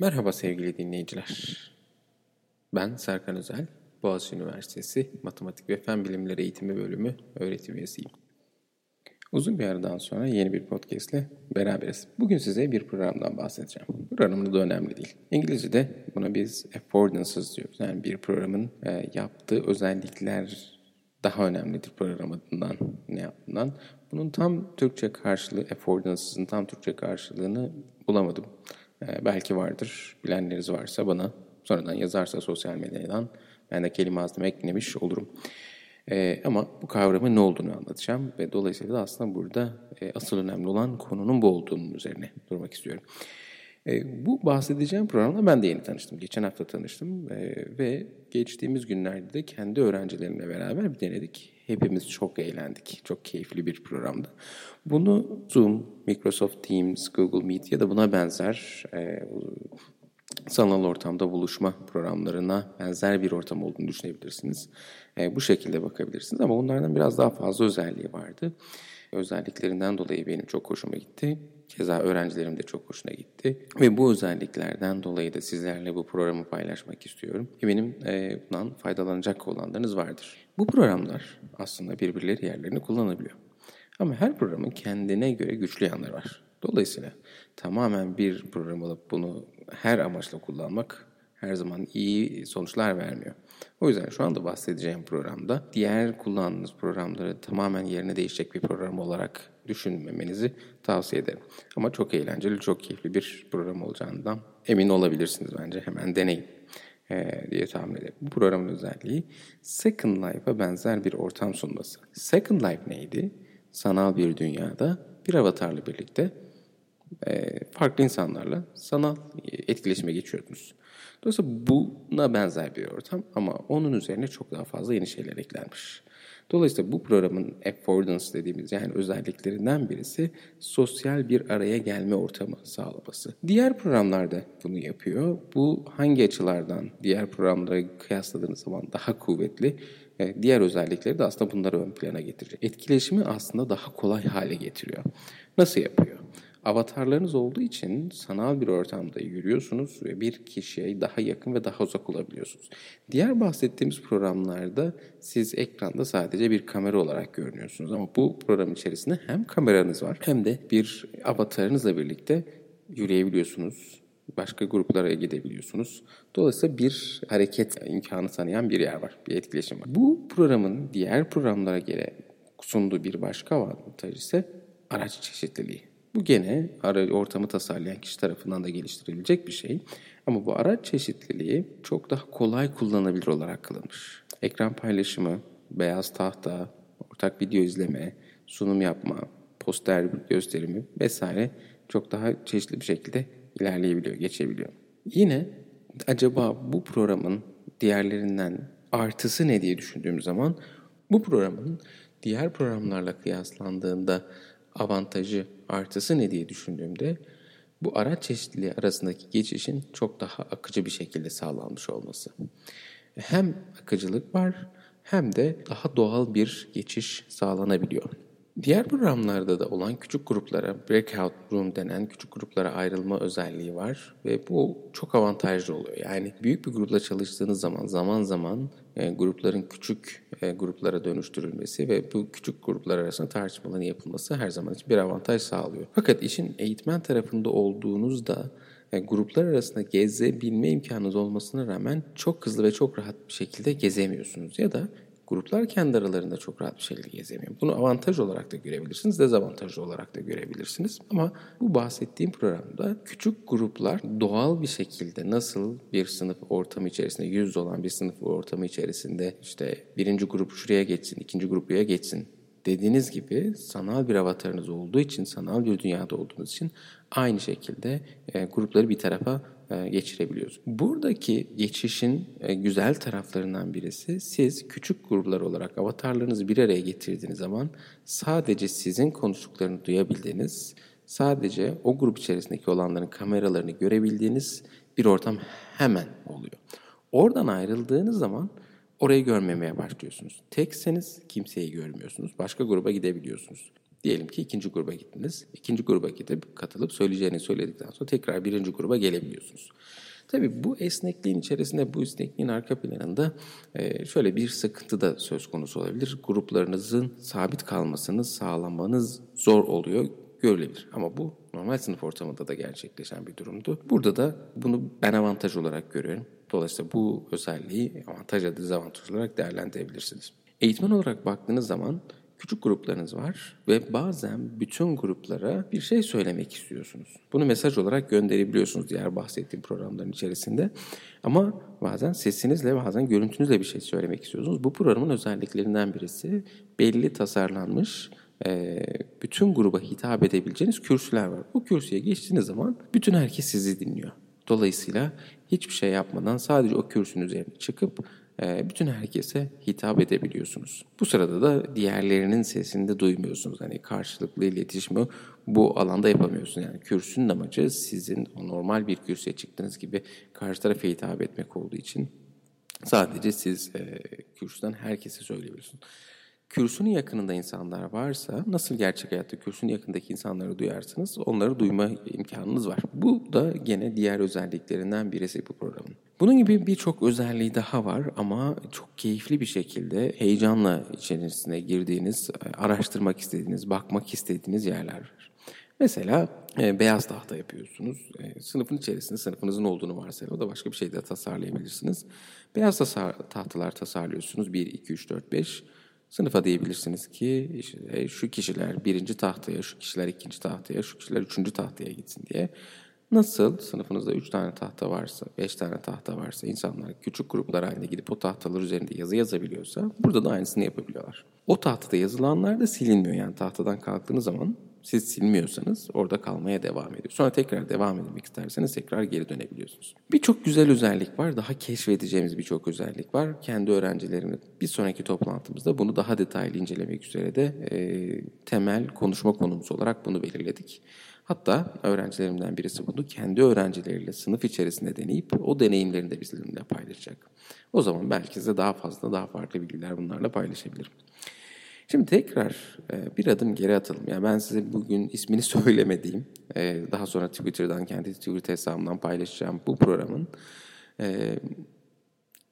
Merhaba sevgili dinleyiciler. Ben Serkan Özel, Boğaziçi Üniversitesi Matematik ve Fen Bilimleri Eğitimi Bölümü öğretim üyesiyim. Uzun bir aradan sonra yeni bir podcast ile beraberiz. Bugün size bir programdan bahsedeceğim. Programın da önemli değil. İngilizce'de buna biz affordances diyoruz. Yani bir programın e, yaptığı özellikler daha önemlidir program adından ne yaptığından. Bunun tam Türkçe karşılığı, affordances'ın tam Türkçe karşılığını bulamadım. Ee, belki vardır. Bilenleriniz varsa bana sonradan yazarsa sosyal medyadan ben de kelime ağzıma eklemiş olurum. Ee, ama bu kavramın ne olduğunu anlatacağım ve dolayısıyla da aslında burada e, asıl önemli olan konunun bu olduğunun üzerine durmak istiyorum. E, bu bahsedeceğim programla ben de yeni tanıştım. Geçen hafta tanıştım e, ve geçtiğimiz günlerde de kendi öğrencilerimle beraber bir denedik. Hepimiz çok eğlendik. Çok keyifli bir programdı. Bunu Zoom, Microsoft Teams, Google Meet ya da buna benzer e, sanal ortamda buluşma programlarına benzer bir ortam olduğunu düşünebilirsiniz. E, bu şekilde bakabilirsiniz ama bunlardan biraz daha fazla özelliği vardı. Özelliklerinden dolayı benim çok hoşuma gitti. Keza öğrencilerim de çok hoşuna gitti. Ve bu özelliklerden dolayı da sizlerle bu programı paylaşmak istiyorum. Eminim e, bundan faydalanacak olanlarınız vardır. Bu programlar aslında birbirleri yerlerini kullanabiliyor. Ama her programın kendine göre güçlü yanları var. Dolayısıyla tamamen bir program alıp bunu her amaçla kullanmak her zaman iyi sonuçlar vermiyor. O yüzden şu anda bahsedeceğim programda diğer kullandığınız programları tamamen yerine değişecek bir program olarak düşünmemenizi tavsiye ederim. Ama çok eğlenceli, çok keyifli bir program olacağından emin olabilirsiniz bence. Hemen deneyin e, diye tahmin ederim. Bu programın özelliği Second Life'a benzer bir ortam sunması. Second Life neydi? Sanal bir dünyada bir avatarla birlikte farklı insanlarla sanal etkileşime geçiyordunuz. Dolayısıyla buna benzer bir ortam ama onun üzerine çok daha fazla yeni şeyler eklenmiş. Dolayısıyla bu programın affordance dediğimiz yani özelliklerinden birisi sosyal bir araya gelme ortamı sağlaması. Diğer programlar da bunu yapıyor. Bu hangi açılardan diğer programlara kıyasladığınız zaman daha kuvvetli? E, diğer özellikleri de aslında bunları ön plana getirecek. Etkileşimi aslında daha kolay hale getiriyor. Nasıl yapıyor? Avatarlarınız olduğu için sanal bir ortamda yürüyorsunuz ve bir kişiye daha yakın ve daha uzak olabiliyorsunuz. Diğer bahsettiğimiz programlarda siz ekranda sadece bir kamera olarak görünüyorsunuz ama bu program içerisinde hem kameranız var hem de bir avatarınızla birlikte yürüyebiliyorsunuz. Başka gruplara gidebiliyorsunuz. Dolayısıyla bir hareket imkanı tanıyan bir yer var, bir etkileşim var. Bu programın diğer programlara göre sunduğu bir başka avantaj ise araç çeşitliliği. Bu gene ortamı tasarlayan kişi tarafından da geliştirilecek bir şey. Ama bu araç çeşitliliği çok daha kolay kullanılabilir olarak kılınmış. Ekran paylaşımı, beyaz tahta, ortak video izleme, sunum yapma, poster gösterimi vesaire çok daha çeşitli bir şekilde ilerleyebiliyor, geçebiliyor. Yine acaba bu programın diğerlerinden artısı ne diye düşündüğüm zaman bu programın diğer programlarla kıyaslandığında avantajı, artısı ne diye düşündüğümde bu araç çeşitliliği arasındaki geçişin çok daha akıcı bir şekilde sağlanmış olması. Hem akıcılık var hem de daha doğal bir geçiş sağlanabiliyor. Diğer programlarda da olan küçük gruplara, breakout room denen küçük gruplara ayrılma özelliği var ve bu çok avantajlı oluyor. Yani büyük bir grupla çalıştığınız zaman zaman zaman e, grupların küçük e, gruplara dönüştürülmesi ve bu küçük gruplar arasında tartışmaların yapılması her zaman için bir avantaj sağlıyor. Fakat işin eğitmen tarafında olduğunuzda e, gruplar arasında gezebilme imkanınız olmasına rağmen çok hızlı ve çok rahat bir şekilde gezemiyorsunuz ya da gruplar kendi aralarında çok rahat bir şekilde gezemiyor. Bunu avantaj olarak da görebilirsiniz, dezavantaj olarak da görebilirsiniz. Ama bu bahsettiğim programda küçük gruplar doğal bir şekilde nasıl bir sınıf ortamı içerisinde, yüz olan bir sınıf ortamı içerisinde işte birinci grup şuraya geçsin, ikinci grup buraya geçsin dediğiniz gibi sanal bir avatarınız olduğu için, sanal bir dünyada olduğunuz için aynı şekilde e, grupları bir tarafa e, geçirebiliyoruz. Buradaki geçişin e, güzel taraflarından birisi siz küçük gruplar olarak avatarlarınızı bir araya getirdiğiniz zaman sadece sizin konuştuklarını duyabildiğiniz, sadece o grup içerisindeki olanların kameralarını görebildiğiniz bir ortam hemen oluyor. Oradan ayrıldığınız zaman orayı görmemeye başlıyorsunuz. Tekseniz kimseyi görmüyorsunuz. Başka gruba gidebiliyorsunuz. Diyelim ki ikinci gruba gittiniz. İkinci gruba gidip katılıp söyleyeceğini söyledikten sonra tekrar birinci gruba gelebiliyorsunuz. Tabii bu esnekliğin içerisinde, bu esnekliğin arka planında e, şöyle bir sıkıntı da söz konusu olabilir. Gruplarınızın sabit kalmasını sağlamanız zor oluyor görülebilir. Ama bu normal sınıf ortamında da gerçekleşen bir durumdu. Burada da bunu ben avantaj olarak görüyorum. Dolayısıyla bu özelliği avantaj ya da dezavantaj olarak değerlendirebilirsiniz. Eğitmen olarak baktığınız zaman küçük gruplarınız var ve bazen bütün gruplara bir şey söylemek istiyorsunuz. Bunu mesaj olarak gönderebiliyorsunuz diğer bahsettiğim programların içerisinde. Ama bazen sesinizle bazen görüntünüzle bir şey söylemek istiyorsunuz. Bu programın özelliklerinden birisi belli tasarlanmış bütün gruba hitap edebileceğiniz kürsüler var. Bu kürsüye geçtiğiniz zaman bütün herkes sizi dinliyor. Dolayısıyla hiçbir şey yapmadan sadece o kürsünün üzerine çıkıp ee, bütün herkese hitap edebiliyorsunuz. Bu sırada da diğerlerinin sesini de duymuyorsunuz. Hani karşılıklı iletişimi bu alanda yapamıyorsunuz. Yani kürsünün amacı sizin o normal bir kürsüye çıktığınız gibi karşı tarafa hitap etmek olduğu için sadece siz e, kürsüden herkese söyleyebiliyorsunuz kürsünün yakınında insanlar varsa nasıl gerçek hayatta kürsünün yakındaki insanları duyarsınız onları duyma imkanınız var. Bu da gene diğer özelliklerinden birisi bu programın. Bunun gibi birçok özelliği daha var ama çok keyifli bir şekilde heyecanla içerisine girdiğiniz, araştırmak istediğiniz, bakmak istediğiniz yerler var. Mesela e, beyaz tahta yapıyorsunuz. E, sınıfın içerisinde sınıfınızın olduğunu varsayın. O da başka bir şey de tasarlayabilirsiniz. Beyaz tasar tahtalar tasarlıyorsunuz. 1, 2, 3, 4, 5. Sınıfa diyebilirsiniz ki işte şu kişiler birinci tahtaya, şu kişiler ikinci tahtaya, şu kişiler üçüncü tahtaya gitsin diye. Nasıl sınıfınızda üç tane tahta varsa, beş tane tahta varsa insanlar küçük gruplar halinde gidip o tahtalar üzerinde yazı yazabiliyorsa burada da aynısını yapabiliyorlar. O tahtada yazılanlar da silinmiyor yani tahtadan kalktığınız zaman siz silmiyorsanız orada kalmaya devam ediyor. Sonra tekrar devam etmek isterseniz tekrar geri dönebiliyorsunuz. Birçok güzel özellik var. Daha keşfedeceğimiz birçok özellik var. Kendi öğrencilerimle bir sonraki toplantımızda bunu daha detaylı incelemek üzere de e, temel konuşma konumuz olarak bunu belirledik. Hatta öğrencilerimden birisi bunu kendi öğrencileriyle sınıf içerisinde deneyip o deneyimlerini de bizimle paylaşacak. O zaman belki size daha fazla, daha farklı bilgiler bunlarla paylaşabilirim. Şimdi tekrar e, bir adım geri atalım. Yani ben size bugün ismini söylemediğim, e, daha sonra Twitter'dan, kendi Twitter hesabımdan paylaşacağım bu programın e,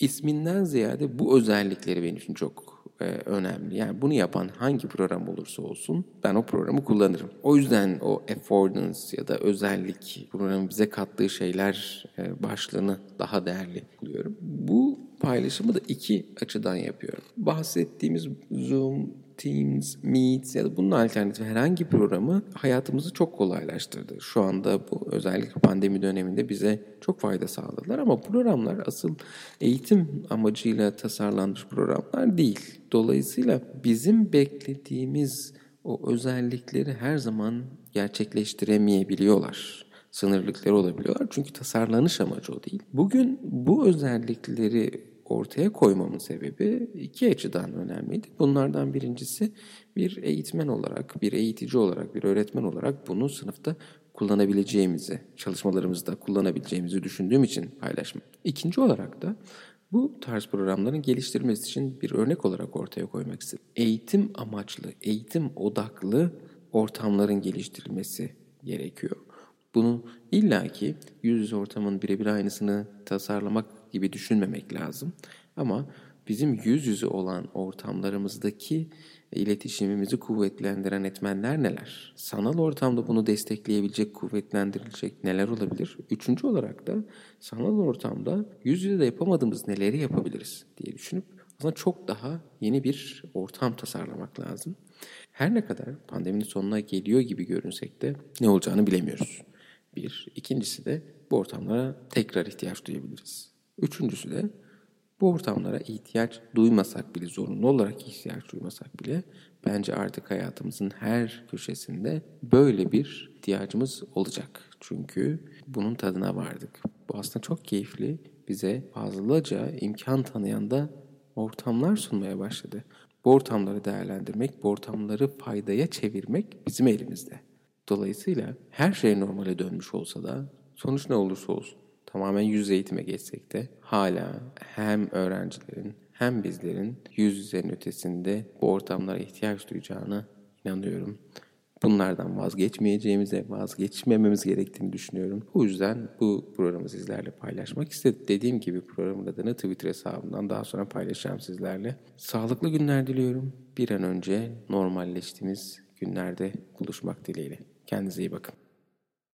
isminden ziyade bu özellikleri benim için çok önemli. Yani bunu yapan hangi program olursa olsun ben o programı kullanırım. O yüzden o affordance ya da özellik programın bize kattığı şeyler başlığını daha değerli buluyorum. Bu paylaşımı da iki açıdan yapıyorum. Bahsettiğimiz Zoom, Teams, Meet ya da bunun alternatifi herhangi programı hayatımızı çok kolaylaştırdı. Şu anda bu özellikle pandemi döneminde bize çok fayda sağladılar ama programlar asıl eğitim amacıyla tasarlanmış programlar değil. Dolayısıyla bizim beklediğimiz o özellikleri her zaman gerçekleştiremeyebiliyorlar sınırlıkları olabiliyorlar. Çünkü tasarlanış amacı o değil. Bugün bu özellikleri ortaya koymamın sebebi iki açıdan önemliydi. Bunlardan birincisi bir eğitmen olarak, bir eğitici olarak, bir öğretmen olarak bunu sınıfta kullanabileceğimizi, çalışmalarımızda kullanabileceğimizi düşündüğüm için paylaşmak. İkinci olarak da bu tarz programların geliştirilmesi için bir örnek olarak ortaya koymak istedim. Eğitim amaçlı, eğitim odaklı ortamların geliştirilmesi gerekiyor. Bunu illaki yüz yüze ortamın birebir aynısını tasarlamak gibi düşünmemek lazım. Ama bizim yüz yüze olan ortamlarımızdaki iletişimimizi kuvvetlendiren etmenler neler? Sanal ortamda bunu destekleyebilecek, kuvvetlendirilecek neler olabilir? Üçüncü olarak da sanal ortamda yüz yüze de yapamadığımız neleri yapabiliriz diye düşünüp aslında çok daha yeni bir ortam tasarlamak lazım. Her ne kadar pandeminin sonuna geliyor gibi görünsek de ne olacağını bilemiyoruz. Bir. İkincisi de bu ortamlara tekrar ihtiyaç duyabiliriz. Üçüncüsü de bu ortamlara ihtiyaç duymasak bile, zorunlu olarak ihtiyaç duymasak bile bence artık hayatımızın her köşesinde böyle bir ihtiyacımız olacak. Çünkü bunun tadına vardık. Bu aslında çok keyifli, bize fazlaca imkan tanıyan da ortamlar sunmaya başladı. Bu ortamları değerlendirmek, bu ortamları faydaya çevirmek bizim elimizde. Dolayısıyla her şey normale dönmüş olsa da sonuç ne olursa olsun tamamen yüz eğitime geçsek de hala hem öğrencilerin hem bizlerin yüz yüzenin ötesinde bu ortamlara ihtiyaç duyacağını inanıyorum. Bunlardan vazgeçmeyeceğimize, vazgeçmememiz gerektiğini düşünüyorum. Bu yüzden bu programı sizlerle paylaşmak istedim. Dediğim gibi programın adını Twitter hesabından daha sonra paylaşacağım sizlerle. Sağlıklı günler diliyorum. Bir an önce normalleştiğimiz günlerde buluşmak dileğiyle. Kendinize iyi bakın.